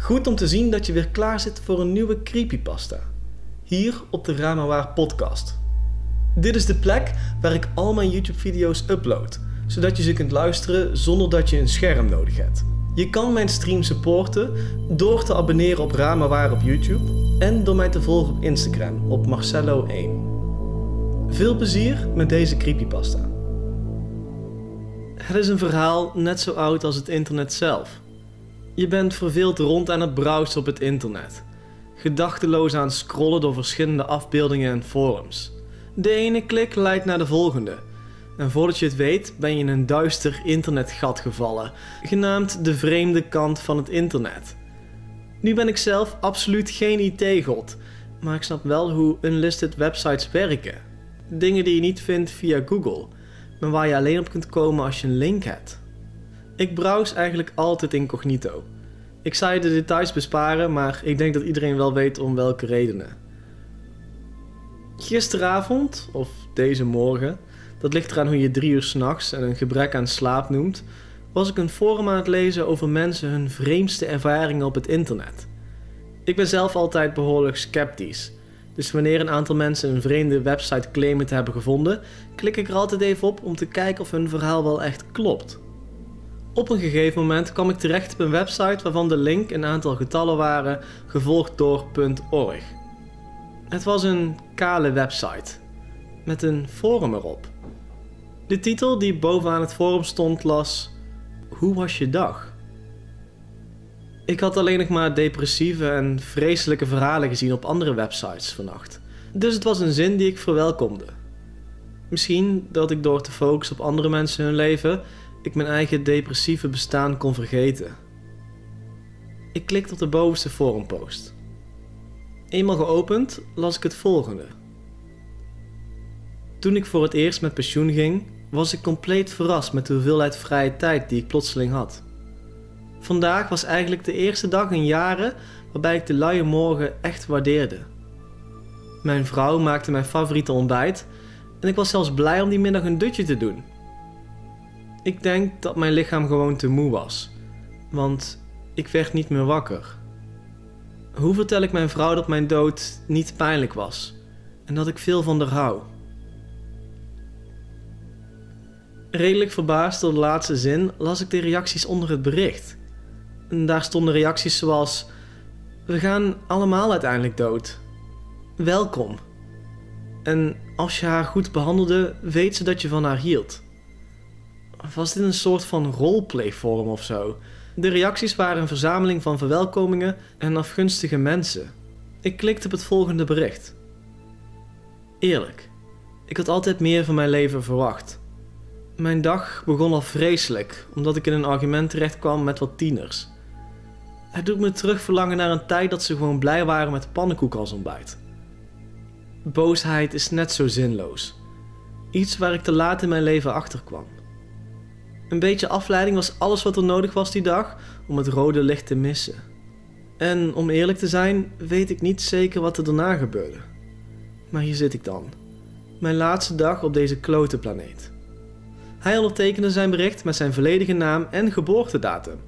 Goed om te zien dat je weer klaar zit voor een nieuwe creepypasta. Hier op de Ramawaar podcast. Dit is de plek waar ik al mijn YouTube video's upload, zodat je ze kunt luisteren zonder dat je een scherm nodig hebt. Je kan mijn stream supporten door te abonneren op Ramawaar op YouTube en door mij te volgen op Instagram op Marcello1. Veel plezier met deze creepypasta. Het is een verhaal net zo oud als het internet zelf. Je bent verveeld rond aan het browsen op het internet. Gedachteloos aan het scrollen door verschillende afbeeldingen en forums. De ene klik leidt naar de volgende. En voordat je het weet ben je in een duister internetgat gevallen, genaamd de vreemde kant van het internet. Nu ben ik zelf absoluut geen IT-god, maar ik snap wel hoe unlisted websites werken. Dingen die je niet vindt via Google, maar waar je alleen op kunt komen als je een link hebt. Ik browse eigenlijk altijd incognito. Ik zou je de details besparen, maar ik denk dat iedereen wel weet om welke redenen. Gisteravond, of deze morgen, dat ligt eraan hoe je drie uur s'nachts en een gebrek aan slaap noemt, was ik een forum aan het lezen over mensen hun vreemdste ervaringen op het internet. Ik ben zelf altijd behoorlijk sceptisch. Dus wanneer een aantal mensen een vreemde website claimen te hebben gevonden, klik ik er altijd even op om te kijken of hun verhaal wel echt klopt. Op een gegeven moment kwam ik terecht op een website waarvan de link een aantal getallen waren, gevolgd door .org. Het was een kale website, met een forum erop. De titel die bovenaan het forum stond las Hoe was je dag? Ik had alleen nog maar depressieve en vreselijke verhalen gezien op andere websites vannacht. Dus het was een zin die ik verwelkomde. Misschien dat ik door te focussen op andere mensen hun leven ik mijn eigen depressieve bestaan kon vergeten. Ik klikte op de bovenste forumpost. Eenmaal geopend las ik het volgende. Toen ik voor het eerst met pensioen ging, was ik compleet verrast met de hoeveelheid vrije tijd die ik plotseling had. Vandaag was eigenlijk de eerste dag in jaren waarbij ik de luie morgen echt waardeerde. Mijn vrouw maakte mijn favoriete ontbijt en ik was zelfs blij om die middag een dutje te doen. Ik denk dat mijn lichaam gewoon te moe was, want ik werd niet meer wakker. Hoe vertel ik mijn vrouw dat mijn dood niet pijnlijk was en dat ik veel van haar hou? Redelijk verbaasd door de laatste zin las ik de reacties onder het bericht. En daar stonden reacties zoals: We gaan allemaal uiteindelijk dood. Welkom. En als je haar goed behandelde, weet ze dat je van haar hield. Was dit een soort van roleplay forum of zo? De reacties waren een verzameling van verwelkomingen en afgunstige mensen. Ik klikte op het volgende bericht. Eerlijk, ik had altijd meer van mijn leven verwacht. Mijn dag begon al vreselijk, omdat ik in een argument terecht kwam met wat tieners. Het doet me terug verlangen naar een tijd dat ze gewoon blij waren met pannenkoek als ontbijt. Boosheid is net zo zinloos. Iets waar ik te laat in mijn leven achter kwam. Een beetje afleiding was alles wat er nodig was die dag om het rode licht te missen. En om eerlijk te zijn, weet ik niet zeker wat er daarna gebeurde. Maar hier zit ik dan. Mijn laatste dag op deze klote planeet. Hij ondertekende zijn bericht met zijn volledige naam en geboortedatum.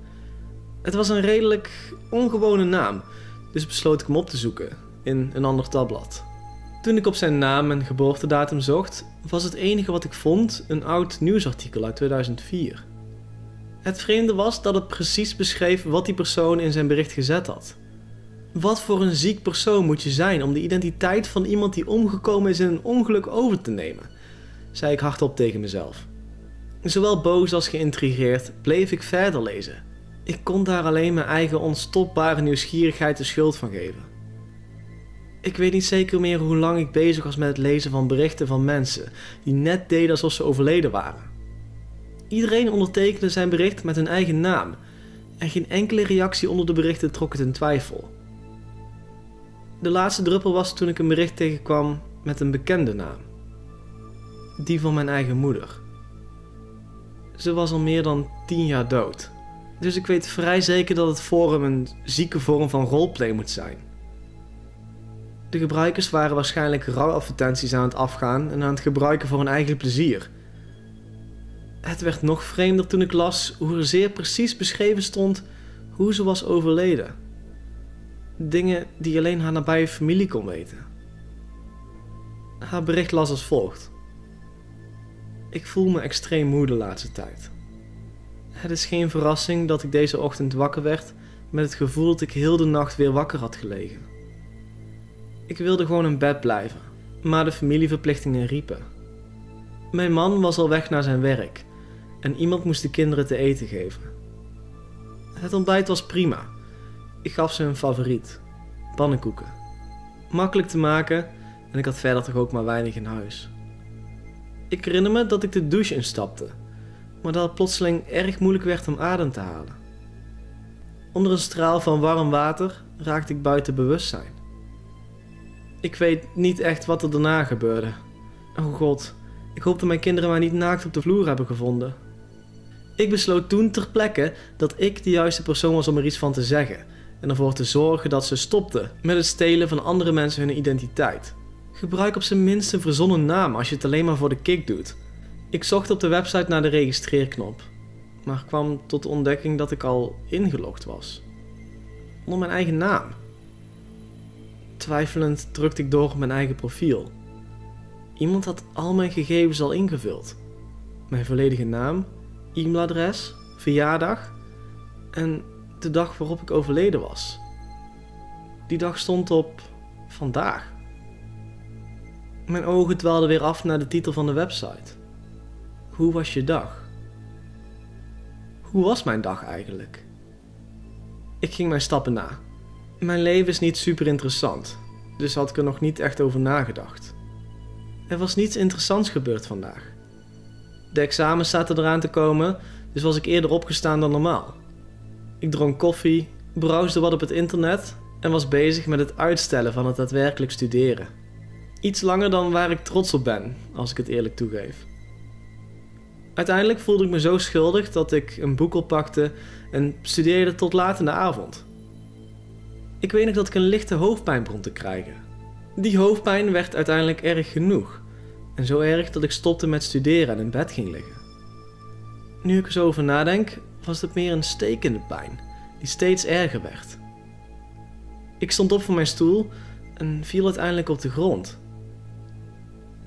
Het was een redelijk ongewone naam, dus besloot ik hem op te zoeken in een ander tabblad. Toen ik op zijn naam en geboortedatum zocht, was het enige wat ik vond een oud nieuwsartikel uit 2004. Het vreemde was dat het precies beschreef wat die persoon in zijn bericht gezet had. Wat voor een ziek persoon moet je zijn om de identiteit van iemand die omgekomen is in een ongeluk over te nemen? zei ik hardop tegen mezelf. Zowel boos als geïntrigeerd bleef ik verder lezen. Ik kon daar alleen mijn eigen onstopbare nieuwsgierigheid de schuld van geven. Ik weet niet zeker meer hoe lang ik bezig was met het lezen van berichten van mensen die net deden alsof ze overleden waren. Iedereen ondertekende zijn bericht met hun eigen naam en geen enkele reactie onder de berichten trok het in twijfel. De laatste druppel was toen ik een bericht tegenkwam met een bekende naam. Die van mijn eigen moeder. Ze was al meer dan 10 jaar dood. Dus ik weet vrij zeker dat het forum een zieke vorm van roleplay moet zijn. De gebruikers waren waarschijnlijk rouwadvertenties aan het afgaan en aan het gebruiken voor hun eigen plezier. Het werd nog vreemder toen ik las hoe er zeer precies beschreven stond hoe ze was overleden. Dingen die alleen haar nabije familie kon weten. Haar bericht las als volgt. Ik voel me extreem moe de laatste tijd. Het is geen verrassing dat ik deze ochtend wakker werd met het gevoel dat ik heel de nacht weer wakker had gelegen. Ik wilde gewoon in bed blijven, maar de familieverplichtingen riepen. Mijn man was al weg naar zijn werk en iemand moest de kinderen te eten geven. Het ontbijt was prima. Ik gaf ze hun favoriet: pannenkoeken. Makkelijk te maken en ik had verder toch ook maar weinig in huis. Ik herinner me dat ik de douche instapte, maar dat het plotseling erg moeilijk werd om adem te halen. Onder een straal van warm water raakte ik buiten bewustzijn. Ik weet niet echt wat er daarna gebeurde. Oh god, ik hoop dat mijn kinderen mij niet naakt op de vloer hebben gevonden. Ik besloot toen ter plekke dat ik de juiste persoon was om er iets van te zeggen en ervoor te zorgen dat ze stopten met het stelen van andere mensen hun identiteit. Gebruik op zijn minst een verzonnen naam als je het alleen maar voor de kick doet. Ik zocht op de website naar de registreerknop, maar kwam tot de ontdekking dat ik al ingelogd was. Onder mijn eigen naam. Twijfelend drukte ik door op mijn eigen profiel. Iemand had al mijn gegevens al ingevuld. Mijn volledige naam, e-mailadres, verjaardag en de dag waarop ik overleden was. Die dag stond op vandaag. Mijn ogen dwaalden weer af naar de titel van de website. Hoe was je dag? Hoe was mijn dag eigenlijk? Ik ging mijn stappen na. Mijn leven is niet super interessant, dus had ik er nog niet echt over nagedacht. Er was niets interessants gebeurd vandaag. De examens zaten eraan te komen, dus was ik eerder opgestaan dan normaal. Ik dronk koffie, browsde wat op het internet en was bezig met het uitstellen van het daadwerkelijk studeren. Iets langer dan waar ik trots op ben, als ik het eerlijk toegeef. Uiteindelijk voelde ik me zo schuldig dat ik een boek oppakte en studeerde tot laat in de avond. Ik weet nog dat ik een lichte hoofdpijn begon te krijgen. Die hoofdpijn werd uiteindelijk erg genoeg. En zo erg dat ik stopte met studeren en in bed ging liggen. Nu ik er zo over nadenk, was het meer een stekende pijn, die steeds erger werd. Ik stond op van mijn stoel en viel uiteindelijk op de grond.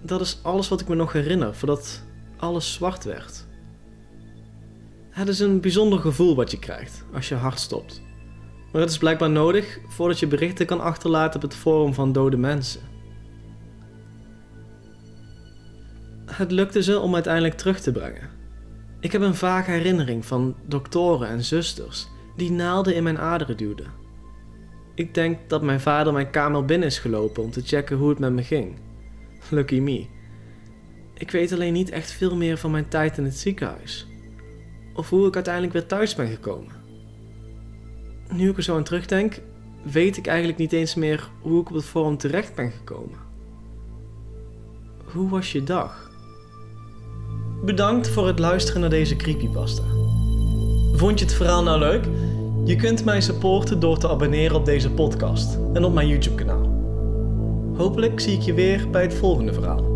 Dat is alles wat ik me nog herinner voordat alles zwart werd. Het is een bijzonder gevoel wat je krijgt als je hart stopt. Maar het is blijkbaar nodig voordat je berichten kan achterlaten op het forum van dode mensen. Het lukte ze om uiteindelijk terug te brengen. Ik heb een vage herinnering van doktoren en zusters die naalden in mijn aderen duwden. Ik denk dat mijn vader mijn kamer binnen is gelopen om te checken hoe het met me ging. Lucky me. Ik weet alleen niet echt veel meer van mijn tijd in het ziekenhuis. Of hoe ik uiteindelijk weer thuis ben gekomen. Nu ik er zo aan terugdenk, weet ik eigenlijk niet eens meer hoe ik op het forum terecht ben gekomen. Hoe was je dag? Bedankt voor het luisteren naar deze creepypasta. Vond je het verhaal nou leuk? Je kunt mij supporten door te abonneren op deze podcast en op mijn YouTube kanaal. Hopelijk zie ik je weer bij het volgende verhaal.